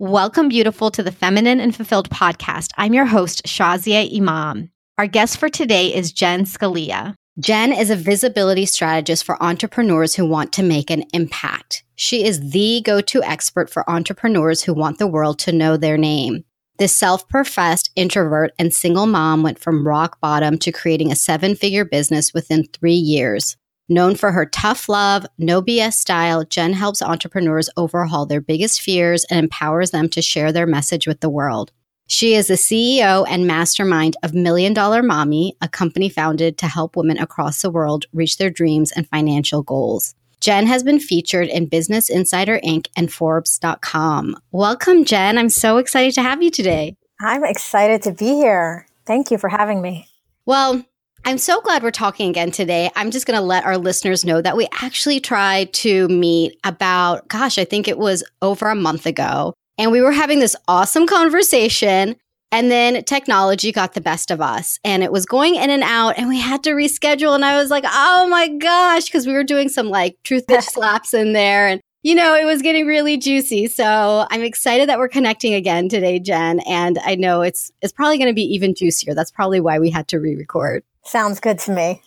Welcome, beautiful, to the Feminine and Fulfilled podcast. I'm your host, Shazia Imam. Our guest for today is Jenn Scalia. Jen is a visibility strategist for entrepreneurs who want to make an impact. She is the go to expert for entrepreneurs who want the world to know their name. This self professed introvert and single mom went from rock bottom to creating a seven figure business within three years. Known for her tough love, no BS style, Jen helps entrepreneurs overhaul their biggest fears and empowers them to share their message with the world. She is the CEO and mastermind of Million Dollar Mommy, a company founded to help women across the world reach their dreams and financial goals. Jen has been featured in Business Insider Inc. and Forbes.com. Welcome, Jen. I'm so excited to have you today. I'm excited to be here. Thank you for having me. Well, I'm so glad we're talking again today. I'm just going to let our listeners know that we actually tried to meet about, gosh, I think it was over a month ago. And we were having this awesome conversation. And then technology got the best of us and it was going in and out and we had to reschedule. And I was like, oh my gosh, because we were doing some like truth bitch slaps in there. And, you know, it was getting really juicy. So I'm excited that we're connecting again today, Jen. And I know it's, it's probably going to be even juicier. That's probably why we had to re record. Sounds good to me.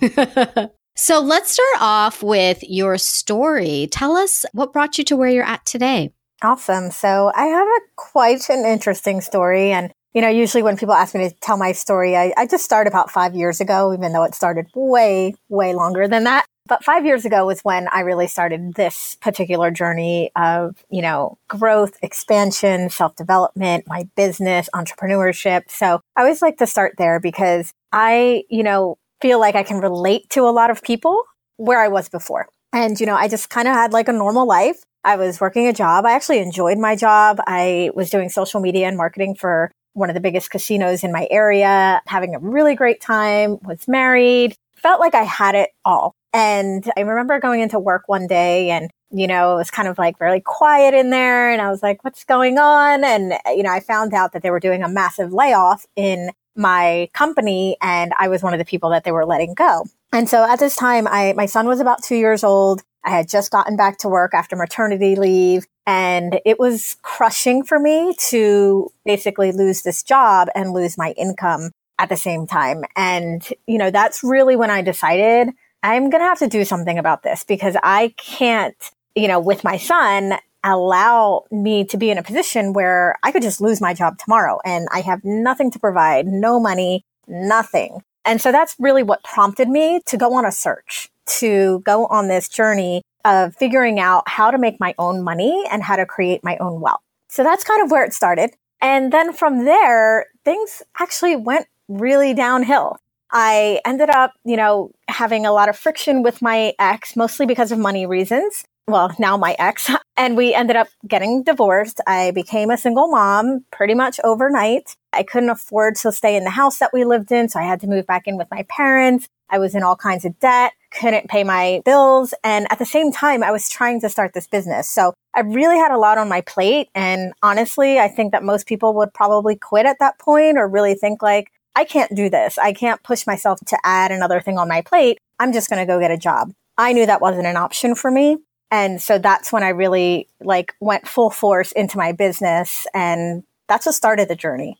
so let's start off with your story. Tell us what brought you to where you're at today. Awesome. So I have a quite an interesting story. And, you know, usually when people ask me to tell my story, I, I just start about five years ago, even though it started way, way longer than that. But five years ago was when I really started this particular journey of, you know, growth, expansion, self development, my business, entrepreneurship. So I always like to start there because I, you know, feel like I can relate to a lot of people where I was before. And, you know, I just kind of had like a normal life. I was working a job. I actually enjoyed my job. I was doing social media and marketing for one of the biggest casinos in my area, having a really great time, was married, felt like I had it all. And I remember going into work one day and, you know, it was kind of like really quiet in there. And I was like, what's going on? And, you know, I found out that they were doing a massive layoff in my company and I was one of the people that they were letting go. And so at this time, I, my son was about two years old. I had just gotten back to work after maternity leave and it was crushing for me to basically lose this job and lose my income at the same time. And, you know, that's really when I decided I'm going to have to do something about this because I can't, you know, with my son, allow me to be in a position where I could just lose my job tomorrow and I have nothing to provide, no money, nothing. And so that's really what prompted me to go on a search, to go on this journey of figuring out how to make my own money and how to create my own wealth. So that's kind of where it started. And then from there, things actually went really downhill. I ended up, you know, having a lot of friction with my ex, mostly because of money reasons well, now my ex, and we ended up getting divorced. I became a single mom pretty much overnight. I couldn't afford to stay in the house that we lived in, so I had to move back in with my parents. I was in all kinds of debt, couldn't pay my bills, and at the same time, I was trying to start this business. So I really had a lot on my plate. And honestly, I think that most people would probably quit at that point or really think like, I can't do this. I can't push myself to add another thing on my plate. I'm just going to go get a job. I knew that wasn't an option for me. And so that's when I really like went full force into my business and that's what started the journey.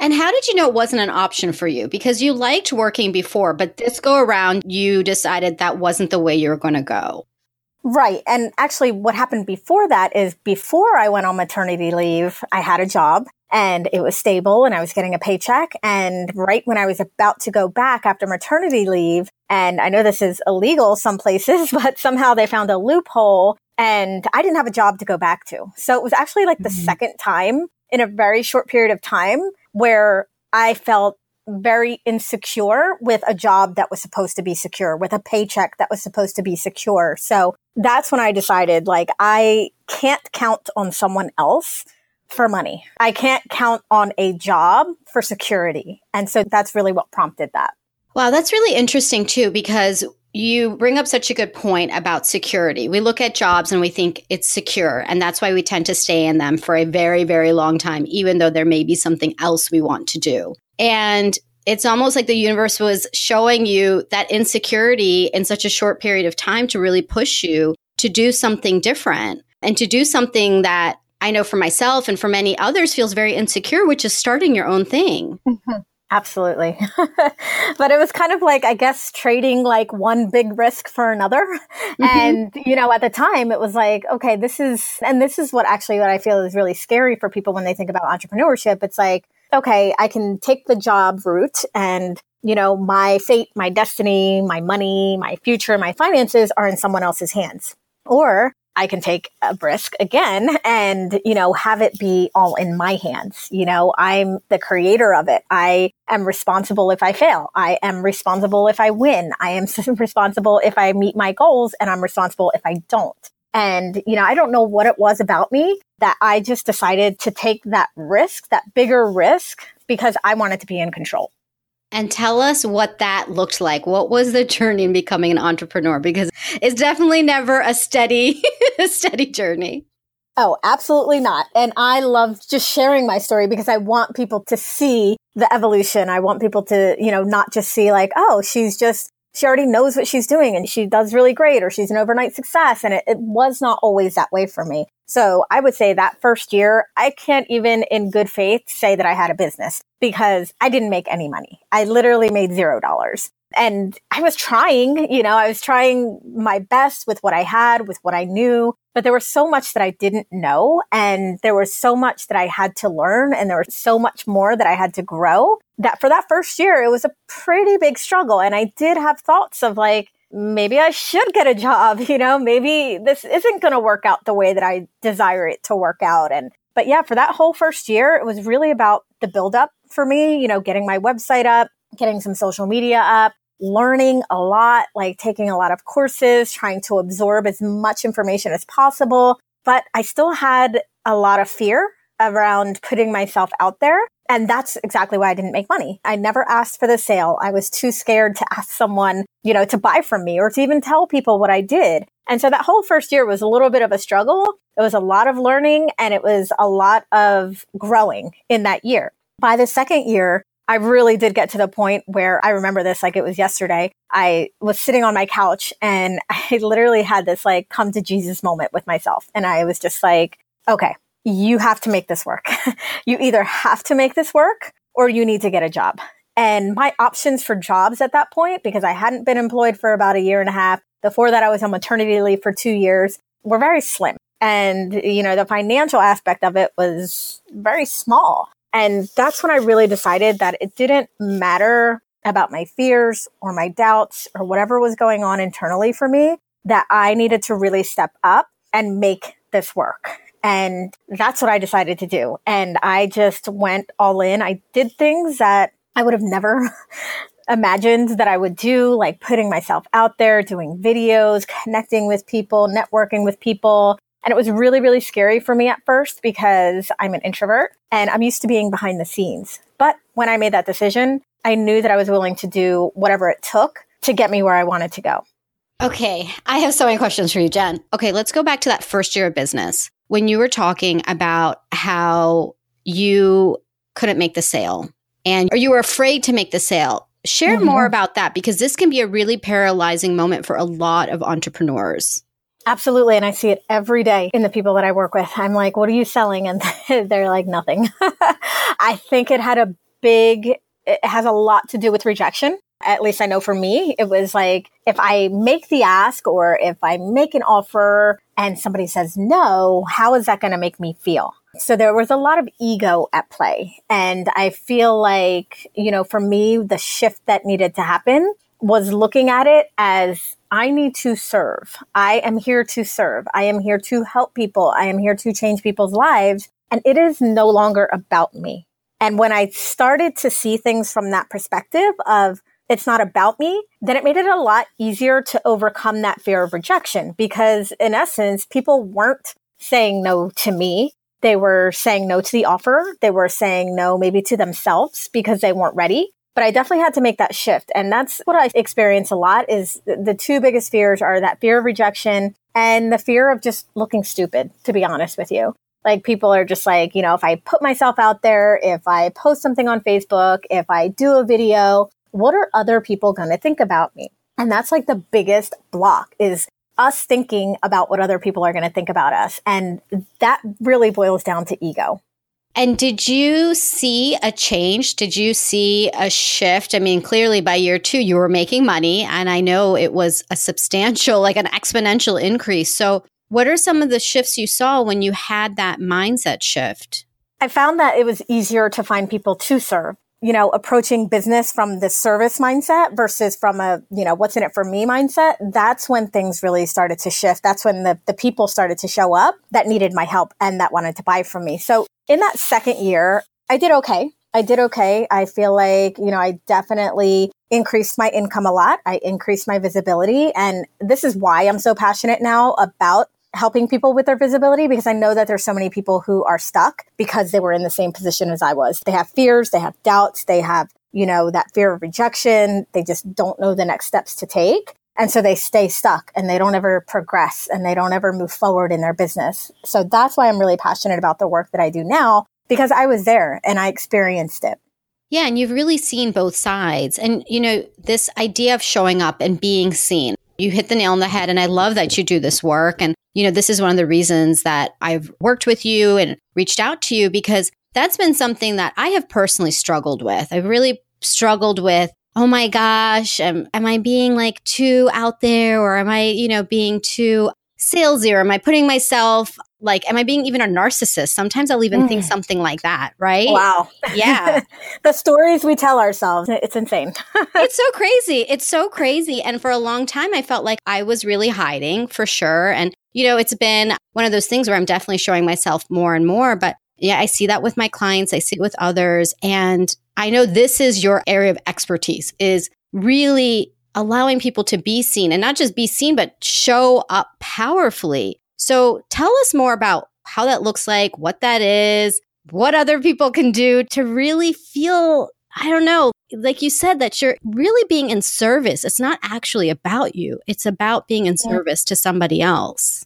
And how did you know it wasn't an option for you? Because you liked working before, but this go around, you decided that wasn't the way you were going to go. Right. And actually, what happened before that is before I went on maternity leave, I had a job and it was stable and I was getting a paycheck. And right when I was about to go back after maternity leave, and I know this is illegal some places, but somehow they found a loophole and I didn't have a job to go back to. So it was actually like the mm-hmm. second time in a very short period of time where I felt very insecure with a job that was supposed to be secure, with a paycheck that was supposed to be secure. So that's when I decided like I can't count on someone else for money. I can't count on a job for security. And so that's really what prompted that. Wow, that's really interesting too, because you bring up such a good point about security. We look at jobs and we think it's secure, and that's why we tend to stay in them for a very, very long time, even though there may be something else we want to do. And it's almost like the universe was showing you that insecurity in such a short period of time to really push you to do something different and to do something that I know for myself and for many others feels very insecure, which is starting your own thing. Mm-hmm. Absolutely. but it was kind of like, I guess, trading like one big risk for another. Mm-hmm. And, you know, at the time it was like, okay, this is, and this is what actually what I feel is really scary for people when they think about entrepreneurship. It's like, okay, I can take the job route and, you know, my fate, my destiny, my money, my future, my finances are in someone else's hands. Or I can take a risk again and, you know, have it be all in my hands. You know, I'm the creator of it. I am responsible if I fail. I am responsible if I win. I am responsible if I meet my goals and I'm responsible if I don't. And, you know, I don't know what it was about me that I just decided to take that risk, that bigger risk, because I wanted to be in control. And tell us what that looked like. What was the journey in becoming an entrepreneur? Because it's definitely never a steady, a steady journey. Oh, absolutely not. And I love just sharing my story because I want people to see the evolution. I want people to, you know, not just see like, oh, she's just, she already knows what she's doing and she does really great or she's an overnight success. And it, it was not always that way for me. So I would say that first year, I can't even in good faith say that I had a business because I didn't make any money. I literally made zero dollars. And I was trying, you know, I was trying my best with what I had, with what I knew, but there was so much that I didn't know. And there was so much that I had to learn. And there was so much more that I had to grow that for that first year, it was a pretty big struggle. And I did have thoughts of like, maybe I should get a job, you know, maybe this isn't going to work out the way that I desire it to work out. And, but yeah, for that whole first year, it was really about the build up for me, you know, getting my website up, getting some social media up, learning a lot, like taking a lot of courses, trying to absorb as much information as possible. But I still had a lot of fear around putting myself out there. And that's exactly why I didn't make money. I never asked for the sale. I was too scared to ask someone, you know, to buy from me or to even tell people what I did. And so that whole first year was a little bit of a struggle. It was a lot of learning and it was a lot of growing in that year. By the second year, I really did get to the point where I remember this like it was yesterday. I was sitting on my couch and I literally had this like come to Jesus moment with myself. And I was just like, okay, you have to make this work. you either have to make this work or you need to get a job. And my options for jobs at that point, because I hadn't been employed for about a year and a half. Before that, I was on maternity leave for two years, were very slim. And, you know, the financial aspect of it was very small. And that's when I really decided that it didn't matter about my fears or my doubts or whatever was going on internally for me, that I needed to really step up and make this work. And that's what I decided to do. And I just went all in. I did things that I would have never imagined that I would do, like putting myself out there, doing videos, connecting with people, networking with people. And it was really, really scary for me at first because I'm an introvert and I'm used to being behind the scenes. But when I made that decision, I knew that I was willing to do whatever it took to get me where I wanted to go. Okay, I have so many questions for you, Jen. Okay, let's go back to that first year of business when you were talking about how you couldn't make the sale and or you were afraid to make the sale. Share mm-hmm. more about that because this can be a really paralyzing moment for a lot of entrepreneurs. Absolutely. And I see it every day in the people that I work with. I'm like, what are you selling? And they're like, nothing. I think it had a big, it has a lot to do with rejection. At least I know for me, it was like if I make the ask or if I make an offer and somebody says no, how is that going to make me feel? So there was a lot of ego at play. And I feel like, you know, for me, the shift that needed to happen was looking at it as I need to serve. I am here to serve. I am here to help people. I am here to change people's lives. And it is no longer about me. And when I started to see things from that perspective of it's not about me, then it made it a lot easier to overcome that fear of rejection because in essence, people weren't saying no to me. They were saying no to the offer. They were saying no maybe to themselves because they weren't ready. But I definitely had to make that shift. And that's what I experience a lot is the two biggest fears are that fear of rejection and the fear of just looking stupid, to be honest with you. Like people are just like, you know, if I put myself out there, if I post something on Facebook, if I do a video, what are other people going to think about me? And that's like the biggest block is us thinking about what other people are going to think about us. And that really boils down to ego. And did you see a change? Did you see a shift? I mean, clearly by year two, you were making money. And I know it was a substantial, like an exponential increase. So, what are some of the shifts you saw when you had that mindset shift? I found that it was easier to find people to serve. You know, approaching business from the service mindset versus from a, you know, what's in it for me mindset. That's when things really started to shift. That's when the, the people started to show up that needed my help and that wanted to buy from me. So in that second year, I did okay. I did okay. I feel like, you know, I definitely increased my income a lot. I increased my visibility. And this is why I'm so passionate now about helping people with their visibility because I know that there's so many people who are stuck because they were in the same position as I was. They have fears, they have doubts, they have, you know, that fear of rejection. They just don't know the next steps to take. And so they stay stuck and they don't ever progress and they don't ever move forward in their business. So that's why I'm really passionate about the work that I do now because I was there and I experienced it. Yeah, and you've really seen both sides. And, you know, this idea of showing up and being seen, you hit the nail on the head. And I love that you do this work. And, you know, this is one of the reasons that I've worked with you and reached out to you because that's been something that I have personally struggled with. I've really struggled with oh my gosh, am, am I being like too out there or am I, you know, being too salesy or am I putting myself like, am I being even a narcissist? Sometimes I'll even mm. think something like that, right? Wow. Yeah. the stories we tell ourselves, it's insane. it's so crazy. It's so crazy. And for a long time, I felt like I was really hiding for sure. And, you know, it's been one of those things where I'm definitely showing myself more and more. But yeah, I see that with my clients, I see it with others. And I know this is your area of expertise is really allowing people to be seen and not just be seen, but show up powerfully. So tell us more about how that looks like, what that is, what other people can do to really feel, I don't know, like you said, that you're really being in service. It's not actually about you, it's about being in service to somebody else.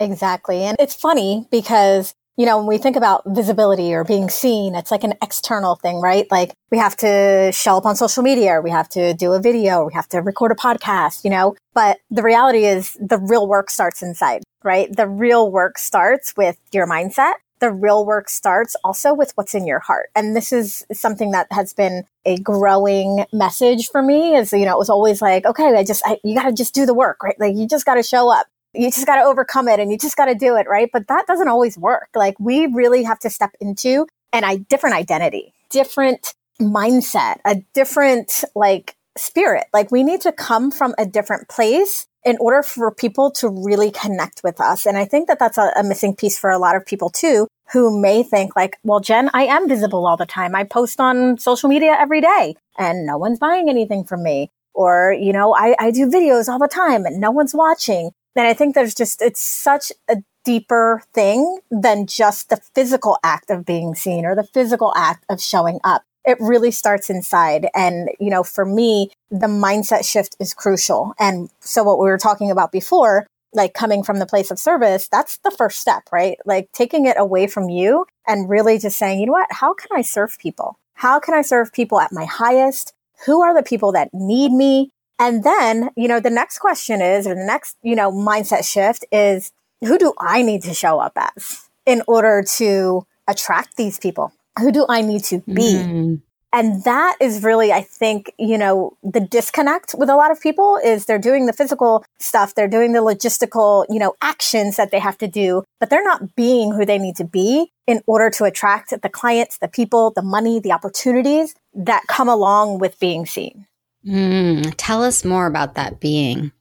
Exactly. And it's funny because you know, when we think about visibility or being seen, it's like an external thing, right? Like we have to show up on social media, we have to do a video, we have to record a podcast, you know, but the reality is the real work starts inside, right? The real work starts with your mindset. The real work starts also with what's in your heart. And this is something that has been a growing message for me is, you know, it was always like, okay, I just, I, you got to just do the work, right? Like you just got to show up you just got to overcome it and you just got to do it, right? But that doesn't always work. Like we really have to step into an I different identity, different mindset, a different like spirit. Like we need to come from a different place in order for people to really connect with us. And I think that that's a, a, missing piece for a lot of people too, who may think like, well, Jen, I am visible all the time. I post on social media every day and no one's buying anything from me. Or, you know, I, I do videos all the time and no one's watching. And I think there's just, it's such a deeper thing than just the physical act of being seen or the physical act of showing up. It really starts inside. And, you know, for me, the mindset shift is crucial. And so what we were talking about before, like coming from the place of service, that's the first step, right? Like taking it away from you and really just saying, you know what? How can I serve people? How can I serve people at my highest? Who are the people that need me? And then, you know, the next question is, or the next, you know, mindset shift is who do I need to show up as in order to attract these people? Who do I need to be? Mm. And that is really, I think, you know, the disconnect with a lot of people is they're doing the physical stuff. They're doing the logistical, you know, actions that they have to do, but they're not being who they need to be in order to attract the clients, the people, the money, the opportunities that come along with being seen. Mm, tell us more about that being.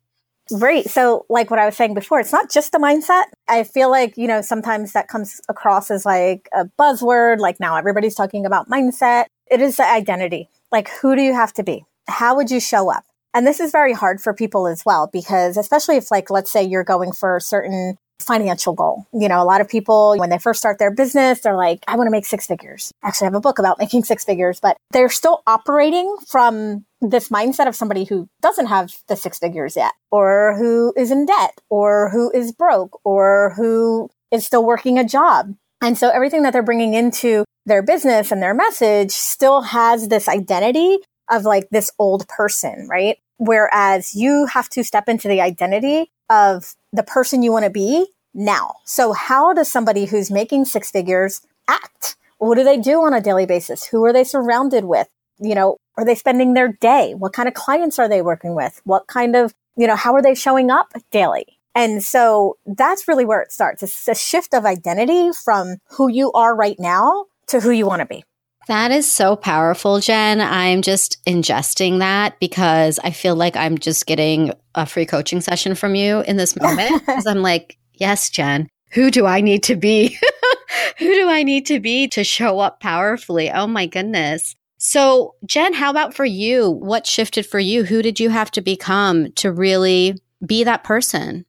Right. So, like what I was saying before, it's not just a mindset. I feel like, you know, sometimes that comes across as like a buzzword. Like now everybody's talking about mindset. It is the identity. Like, who do you have to be? How would you show up? And this is very hard for people as well, because especially if, like, let's say you're going for certain financial goal. You know, a lot of people, when they first start their business, they're like, I want to make six figures. Actually, I have a book about making six figures, but they're still operating from this mindset of somebody who doesn't have the six figures yet, or who is in debt, or who is broke, or who is still working a job. And so everything that they're bringing into their business and their message still has this identity of like this old person, right? Whereas you have to step into the identity of the person you want to be now. So how does somebody who's making six figures act? What do they do on a daily basis? Who are they surrounded with? You know, are they spending their day? What kind of clients are they working with? What kind of, you know, how are they showing up daily? And so that's really where it starts. It's a shift of identity from who you are right now to who you want to be. That is so powerful, Jen. I'm just ingesting that because I feel like I'm just getting a free coaching session from you in this moment. Because I'm like, yes, Jen, who do I need to be? who do I need to be to show up powerfully? Oh my goodness. So, Jen, how about for you? What shifted for you? Who did you have to become to really be that person?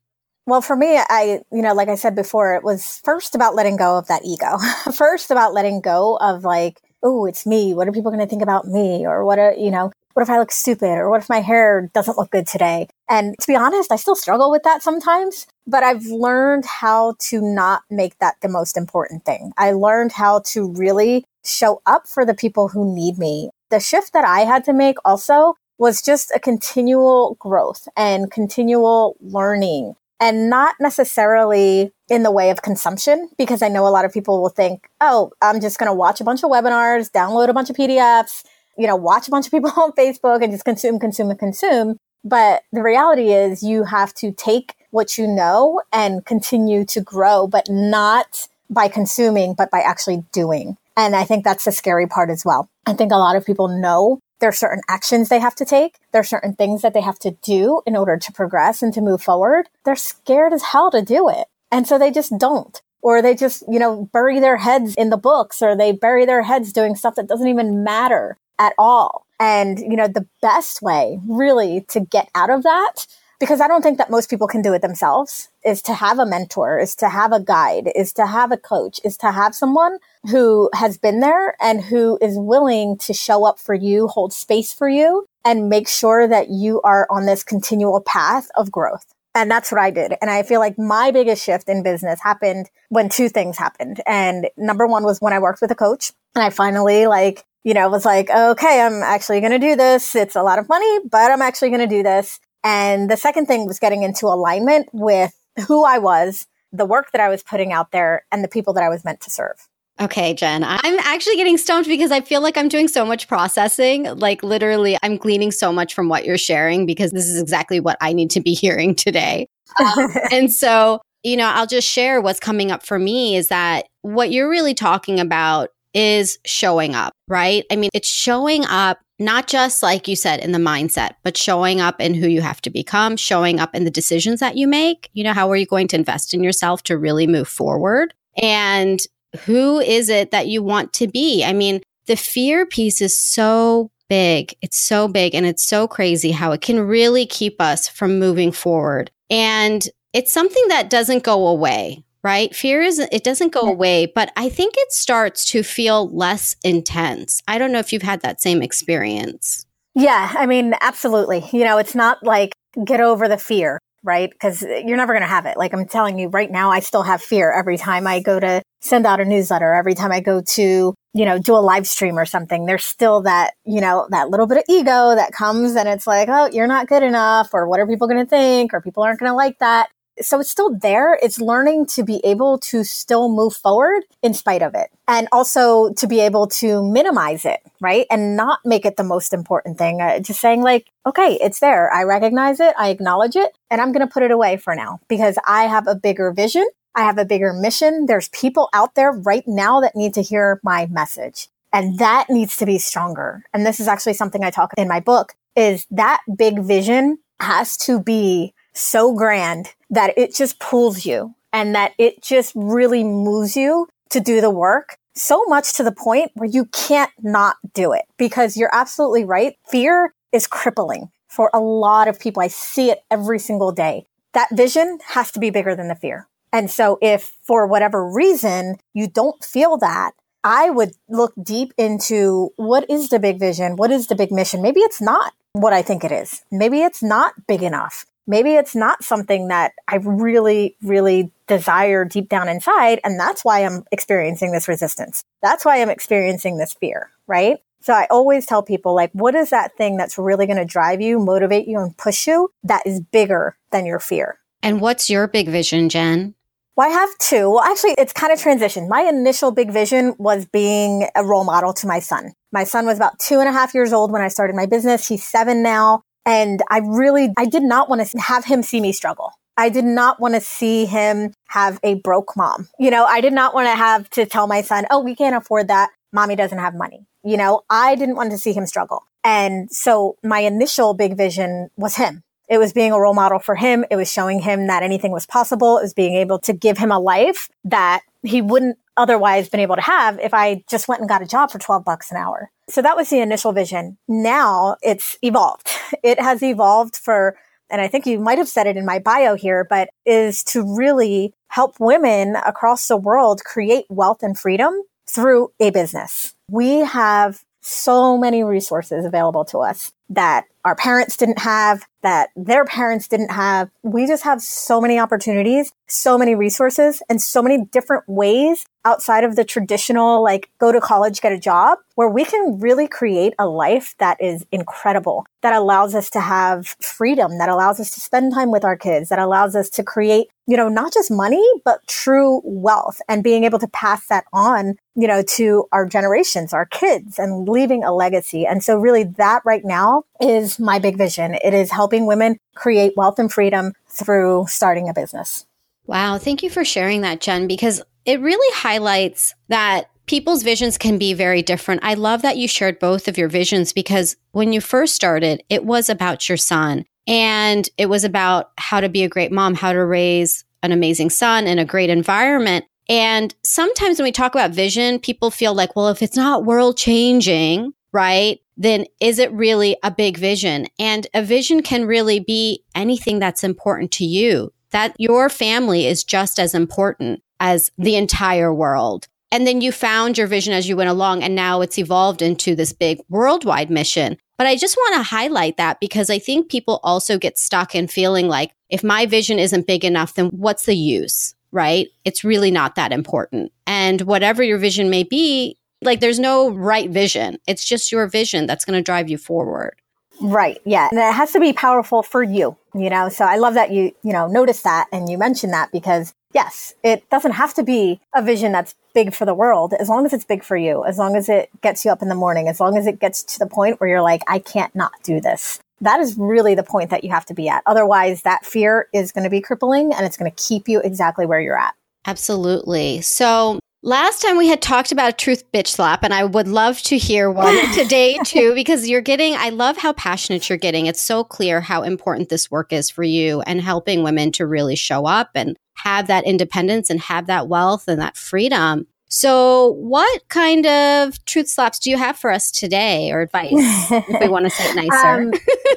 Well, for me, I, you know, like I said before, it was first about letting go of that ego. first about letting go of like, oh, it's me. What are people going to think about me? Or what are, you know, what if I look stupid? Or what if my hair doesn't look good today? And to be honest, I still struggle with that sometimes, but I've learned how to not make that the most important thing. I learned how to really show up for the people who need me. The shift that I had to make also was just a continual growth and continual learning and not necessarily in the way of consumption, because I know a lot of people will think, oh, I'm just going to watch a bunch of webinars, download a bunch of PDFs, you know, watch a bunch of people on Facebook and just consume, consume, and consume. But the reality is you have to take what you know and continue to grow, but not by consuming, but by actually doing. And I think that's the scary part as well. I think a lot of people know there are certain actions they have to take. There are certain things that they have to do in order to progress and to move forward. They're scared as hell to do it. And so they just don't. Or they just, you know, bury their heads in the books or they bury their heads doing stuff that doesn't even matter at all. And, you know, the best way really to get out of that because I don't think that most people can do it themselves is to have a mentor, is to have a guide, is to have a coach, is to have someone who has been there and who is willing to show up for you, hold space for you and make sure that you are on this continual path of growth. And that's what I did. And I feel like my biggest shift in business happened when two things happened. And number one was when I worked with a coach and I finally like, you know, was like, okay, I'm actually going to do this. It's a lot of money, but I'm actually going to do this. And the second thing was getting into alignment with who I was, the work that I was putting out there, and the people that I was meant to serve. Okay, Jen, I'm actually getting stumped because I feel like I'm doing so much processing. Like, literally, I'm gleaning so much from what you're sharing because this is exactly what I need to be hearing today. Um, and so, you know, I'll just share what's coming up for me is that what you're really talking about is showing up, right? I mean, it's showing up not just like you said in the mindset, but showing up in who you have to become, showing up in the decisions that you make. You know, how are you going to invest in yourself to really move forward? And who is it that you want to be? I mean, the fear piece is so big. It's so big and it's so crazy how it can really keep us from moving forward. And it's something that doesn't go away, right? Fear is, it doesn't go away, but I think it starts to feel less intense. I don't know if you've had that same experience. Yeah, I mean, absolutely. You know, it's not like get over the fear, right? Because you're never going to have it. Like I'm telling you right now, I still have fear every time I go to send out a newsletter, every time I go to, you know, do a live stream or something. There's still that, you know, that little bit of ego that comes and it's like, oh, you're not good enough or what are people going to think or people aren't going to like that so it's still there. It's learning to be able to still move forward in spite of it. And also to be able to minimize it, right? And not make it the most important thing. Uh, just saying like, okay, it's there. I recognize it. I acknowledge it and I'm going to put it away for now because I have a bigger vision. I have a bigger mission. There's people out there right now that need to hear my message and that needs to be stronger. And this is actually something I talk in my book is that big vision has to be so grand that it just pulls you and that it just really moves you to do the work so much to the point where you can't not do it because you're absolutely right. Fear is crippling for a lot of people. I see it every single day. That vision has to be bigger than the fear. And so if for whatever reason you don't feel that, I would look deep into what is the big vision? What is the big mission? Maybe it's not what I think it is. Maybe it's not big enough maybe it's not something that I really, really desire deep down inside. And that's why I'm experiencing this resistance. That's why I'm experiencing this fear, right? So I always tell people like, what is that thing that's really going to drive you, motivate you and push you that is bigger than your fear? And what's your big vision, Jen? Well, I have two. Well, actually, it's kind of transition. My initial big vision was being a role model to my son. My son was about two and a half years old when I started my business. He's seven now. And I really, I did not want to have him see me struggle. I did not want to see him have a broke mom. You know, I did not want to have to tell my son, oh, we can't afford that. Mommy doesn't have money. You know, I didn't want to see him struggle. And so my initial big vision was him. It was being a role model for him. It was showing him that anything was possible. It was being able to give him a life that he wouldn't otherwise been able to have if I just went and got a job for 12 bucks an hour. So that was the initial vision. Now it's evolved. It has evolved for, and I think you might have said it in my bio here, but is to really help women across the world create wealth and freedom through a business. We have so many resources available to us that our parents didn't have, that their parents didn't have. We just have so many opportunities, so many resources, and so many different ways outside of the traditional, like go to college, get a job, where we can really create a life that is incredible, that allows us to have freedom, that allows us to spend time with our kids, that allows us to create, you know, not just money, but true wealth and being able to pass that on, you know, to our generations, our kids and leaving a legacy. And so really that right now is my big vision. It is helping women create wealth and freedom through starting a business. Wow. Thank you for sharing that, Jen, because it really highlights that people's visions can be very different. I love that you shared both of your visions because when you first started, it was about your son and it was about how to be a great mom, how to raise an amazing son in a great environment. And sometimes when we talk about vision, people feel like, well, if it's not world changing, right? Then is it really a big vision? And a vision can really be anything that's important to you. That your family is just as important as the entire world. And then you found your vision as you went along, and now it's evolved into this big worldwide mission. But I just want to highlight that because I think people also get stuck in feeling like if my vision isn't big enough, then what's the use? Right? It's really not that important. And whatever your vision may be, like there's no right vision. It's just your vision that's going to drive you forward. Right. Yeah. And it has to be powerful for you, you know? So I love that you, you know, notice that and you mentioned that because yes, it doesn't have to be a vision that's big for the world as long as it's big for you, as long as it gets you up in the morning, as long as it gets to the point where you're like, I can't not do this. That is really the point that you have to be at. Otherwise, that fear is going to be crippling and it's going to keep you exactly where you're at. Absolutely. So Last time we had talked about a truth bitch slap, and I would love to hear one today too, because you're getting, I love how passionate you're getting. It's so clear how important this work is for you and helping women to really show up and have that independence and have that wealth and that freedom. So, what kind of truth slaps do you have for us today or advice if we want to say it nicer? Um,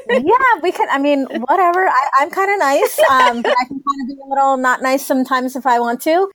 yeah, we can. I mean, whatever. I, am kind of nice, um, but I can kind of be a little not nice sometimes if I want to.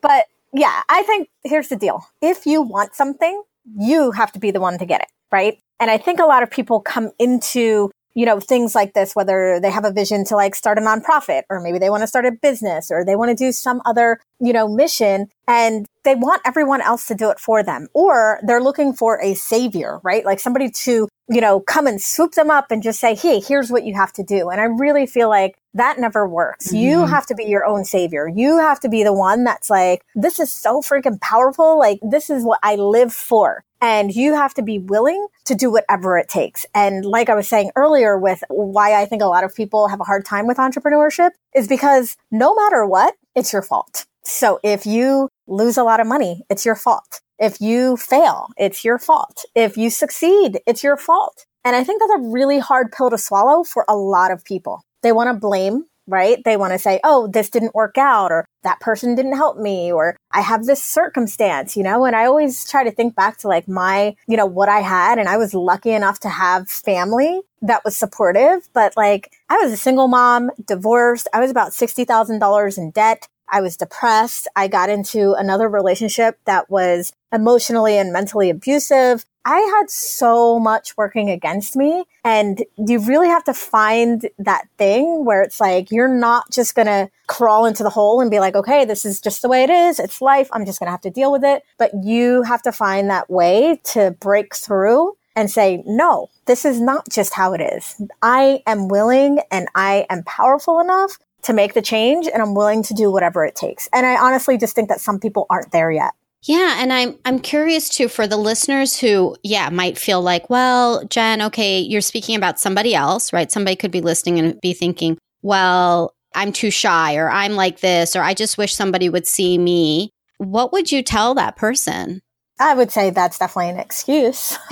But yeah, I think here's the deal. If you want something, you have to be the one to get it, right? And I think a lot of people come into, you know, things like this, whether they have a vision to like start a nonprofit or maybe they want to start a business or they want to do some other, you know, mission and they want everyone else to do it for them or they're looking for a savior, right? Like somebody to you know, come and swoop them up and just say, Hey, here's what you have to do. And I really feel like that never works. Mm-hmm. You have to be your own savior. You have to be the one that's like, this is so freaking powerful. Like, this is what I live for. And you have to be willing to do whatever it takes. And like I was saying earlier with why I think a lot of people have a hard time with entrepreneurship is because no matter what, it's your fault. So if you lose a lot of money, it's your fault. If you fail, it's your fault. If you succeed, it's your fault. And I think that's a really hard pill to swallow for a lot of people. They want to blame, right? They want to say, oh, this didn't work out, or that person didn't help me, or I have this circumstance, you know? And I always try to think back to like my, you know, what I had. And I was lucky enough to have family that was supportive, but like I was a single mom, divorced. I was about $60,000 in debt. I was depressed. I got into another relationship that was emotionally and mentally abusive. I had so much working against me. And you really have to find that thing where it's like, you're not just going to crawl into the hole and be like, okay, this is just the way it is. It's life. I'm just going to have to deal with it. But you have to find that way to break through and say, no, this is not just how it is. I am willing and I am powerful enough to make the change and I'm willing to do whatever it takes. And I honestly just think that some people aren't there yet. Yeah, and I'm I'm curious too for the listeners who yeah, might feel like, well, Jen, okay, you're speaking about somebody else, right? Somebody could be listening and be thinking, well, I'm too shy or I'm like this or I just wish somebody would see me. What would you tell that person? I would say that's definitely an excuse.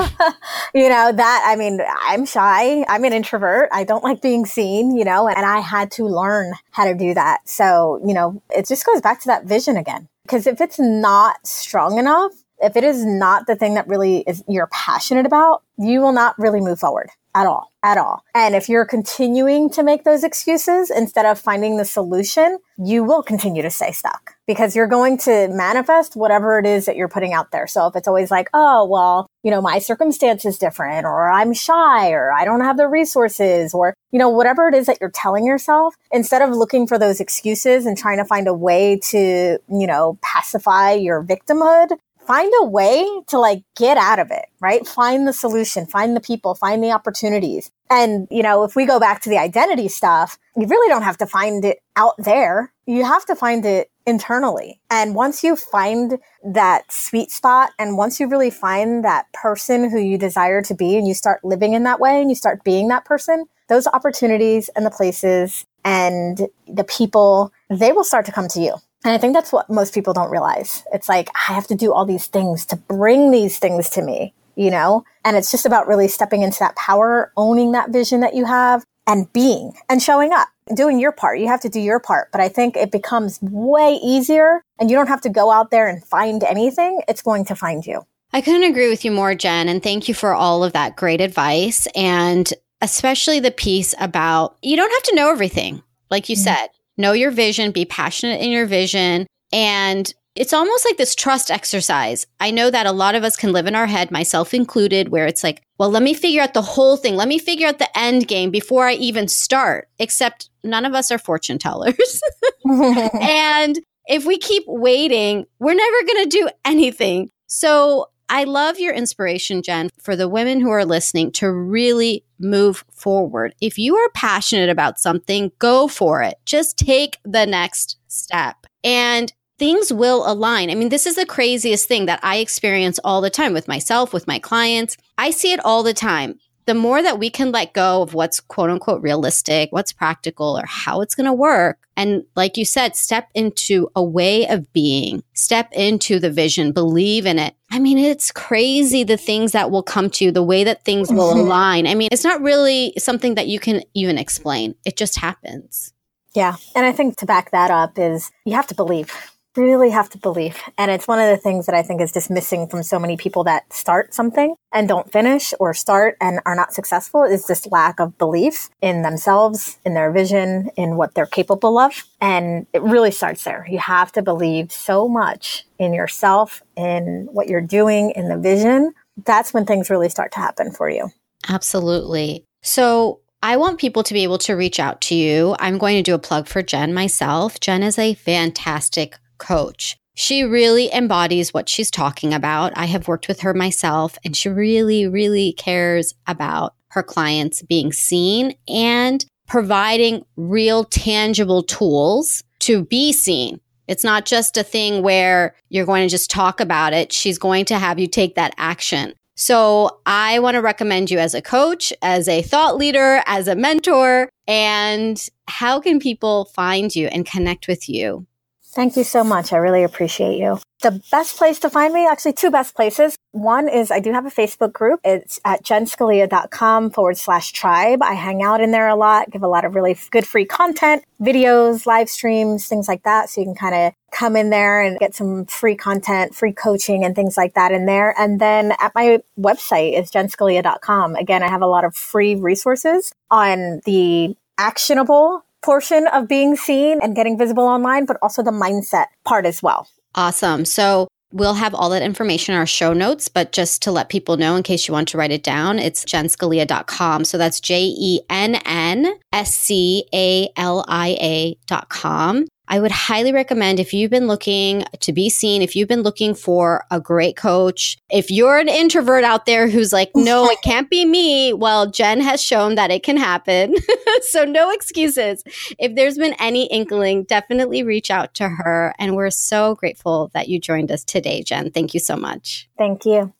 you know, that, I mean, I'm shy. I'm an introvert. I don't like being seen, you know, and I had to learn how to do that. So, you know, it just goes back to that vision again. Because if it's not strong enough, if it is not the thing that really is you're passionate about, you will not really move forward at all, at all. And if you're continuing to make those excuses instead of finding the solution, you will continue to stay stuck because you're going to manifest whatever it is that you're putting out there. So if it's always like, oh, well, you know, my circumstance is different or I'm shy or I don't have the resources or, you know, whatever it is that you're telling yourself, instead of looking for those excuses and trying to find a way to, you know, pacify your victimhood, find a way to like get out of it, right? Find the solution, find the people, find the opportunities. And, you know, if we go back to the identity stuff, you really don't have to find it out there. You have to find it internally. And once you find that sweet spot and once you really find that person who you desire to be and you start living in that way and you start being that person, those opportunities and the places and the people, they will start to come to you. And I think that's what most people don't realize. It's like, I have to do all these things to bring these things to me, you know? And it's just about really stepping into that power, owning that vision that you have and being and showing up, doing your part. You have to do your part. But I think it becomes way easier and you don't have to go out there and find anything. It's going to find you. I couldn't agree with you more, Jen. And thank you for all of that great advice. And especially the piece about you don't have to know everything. Like you mm-hmm. said, know your vision, be passionate in your vision. And it's almost like this trust exercise. I know that a lot of us can live in our head, myself included, where it's like, well, let me figure out the whole thing. Let me figure out the end game before I even start. Except none of us are fortune tellers. and if we keep waiting, we're never going to do anything. So I love your inspiration, Jen, for the women who are listening to really move forward. If you are passionate about something, go for it. Just take the next step and things will align. I mean, this is the craziest thing that I experience all the time with myself, with my clients. I see it all the time the more that we can let go of what's quote unquote realistic, what's practical, or how it's going to work. And like you said, step into a way of being, step into the vision, believe in it. I mean, it's crazy the things that will come to you, the way that things will mm-hmm. align. I mean, it's not really something that you can even explain, it just happens. Yeah. And I think to back that up is you have to believe really have to believe. And it's one of the things that I think is just missing from so many people that start something and don't finish or start and are not successful is this lack of belief in themselves, in their vision, in what they're capable of. And it really starts there. You have to believe so much in yourself, in what you're doing, in the vision. That's when things really start to happen for you. Absolutely. So I want people to be able to reach out to you. I'm going to do a plug for Jen myself. Jen is a fantastic coach. She really embodies what she's talking about. I have worked with her myself, and she really, really cares about her clients being seen and providing real, tangible tools to be seen. It's not just a thing where you're going to just talk about it. She's going to have you take that action. So I want to recommend you as a coach, as a thought leader, as a mentor. And how can people find you and connect with you? Thank you so much. I really appreciate you. The best place to find me, actually two best places. One is I do have a Facebook group. It's at jennscalia.com forward slash tribe. I hang out in there a lot, give a lot of really good free content, videos, live streams, things like that. So you can kind of come in there and get some free content, free coaching and things like that in there. And then at my website is jennscalia.com. Again, I have a lot of free resources on the actionable portion of being seen and getting visible online, but also the mindset part as well. Awesome. So We'll have all that information in our show notes, but just to let people know in case you want to write it down, it's jennscalia.com. So that's J E N N S C A L I A.com. I would highly recommend if you've been looking to be seen, if you've been looking for a great coach, if you're an introvert out there who's like, no, it can't be me. Well, Jen has shown that it can happen. so no excuses. If there's been any inkling, definitely reach out to her. And we're so grateful that you joined us today, Jen. Thank you so much. Thank you.